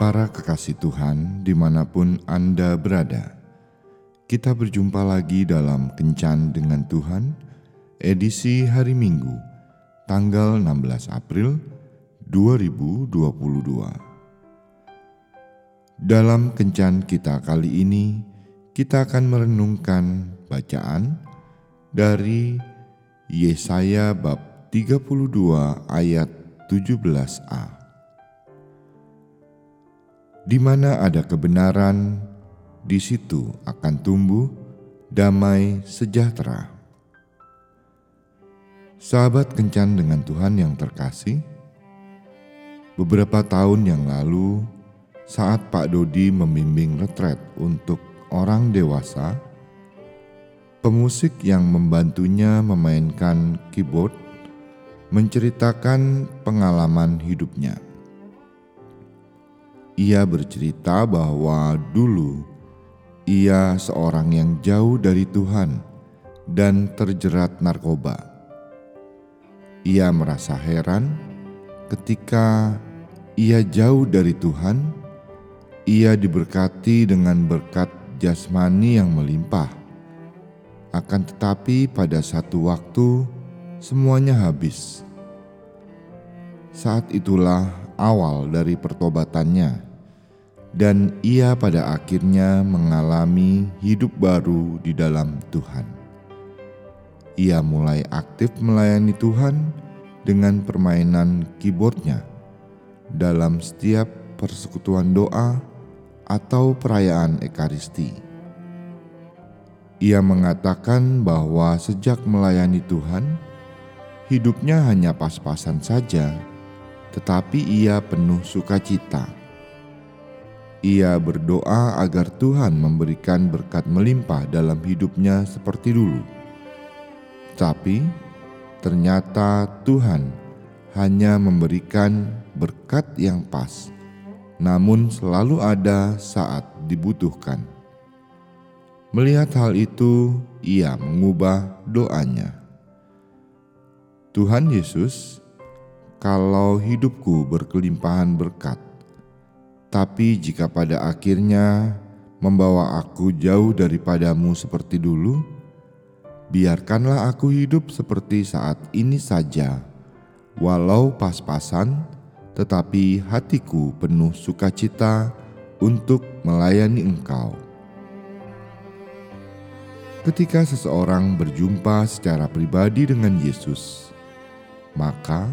Para kekasih Tuhan, di mana pun Anda berada, kita berjumpa lagi dalam Kencan dengan Tuhan, edisi hari Minggu, tanggal 16 April 2022. Dalam Kencan kita kali ini, kita akan merenungkan bacaan dari Yesaya bab 32 ayat 17a di mana ada kebenaran, di situ akan tumbuh damai sejahtera. Sahabat kencan dengan Tuhan yang terkasih, beberapa tahun yang lalu, saat Pak Dodi membimbing retret untuk orang dewasa, pemusik yang membantunya memainkan keyboard menceritakan pengalaman hidupnya ia bercerita bahwa dulu ia seorang yang jauh dari Tuhan dan terjerat narkoba. Ia merasa heran ketika ia jauh dari Tuhan, ia diberkati dengan berkat jasmani yang melimpah. Akan tetapi, pada satu waktu semuanya habis. Saat itulah awal dari pertobatannya dan ia pada akhirnya mengalami hidup baru di dalam Tuhan. Ia mulai aktif melayani Tuhan dengan permainan keyboardnya dalam setiap persekutuan doa atau perayaan Ekaristi. Ia mengatakan bahwa sejak melayani Tuhan, hidupnya hanya pas-pasan saja, tetapi ia penuh sukacita ia berdoa agar Tuhan memberikan berkat melimpah dalam hidupnya seperti dulu. Tapi ternyata Tuhan hanya memberikan berkat yang pas, namun selalu ada saat dibutuhkan. Melihat hal itu, ia mengubah doanya. Tuhan Yesus, kalau hidupku berkelimpahan berkat, tapi jika pada akhirnya membawa aku jauh daripadamu seperti dulu, biarkanlah aku hidup seperti saat ini saja, walau pas-pasan, tetapi hatiku penuh sukacita untuk melayani Engkau. Ketika seseorang berjumpa secara pribadi dengan Yesus, maka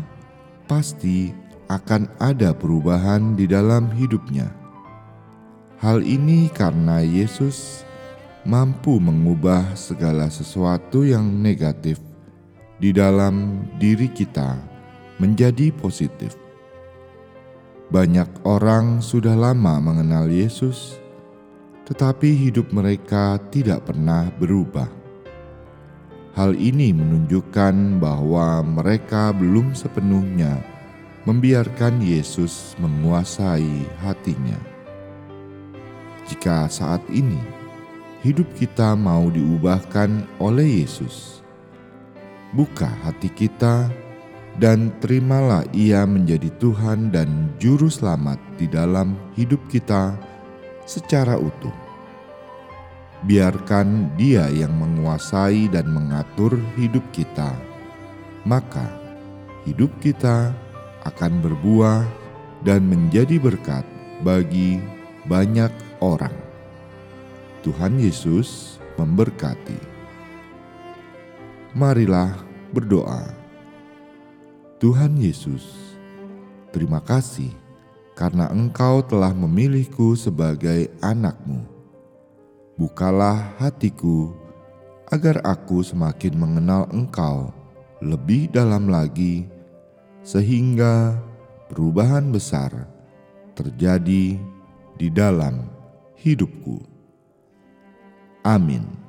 pasti akan ada perubahan di dalam hidupnya. Hal ini karena Yesus mampu mengubah segala sesuatu yang negatif di dalam diri kita menjadi positif. Banyak orang sudah lama mengenal Yesus, tetapi hidup mereka tidak pernah berubah. Hal ini menunjukkan bahwa mereka belum sepenuhnya membiarkan Yesus menguasai hatinya. Jika saat ini hidup kita mau diubahkan oleh Yesus, buka hati kita dan terimalah Ia menjadi Tuhan dan Juru Selamat di dalam hidup kita secara utuh. Biarkan Dia yang menguasai dan mengatur hidup kita, maka hidup kita akan berbuah dan menjadi berkat bagi banyak orang. Tuhan Yesus memberkati. Marilah berdoa. Tuhan Yesus, terima kasih karena Engkau telah memilihku sebagai anakmu. Bukalah hatiku agar aku semakin mengenal Engkau lebih dalam lagi sehingga perubahan besar terjadi di dalam hidupku. Amin.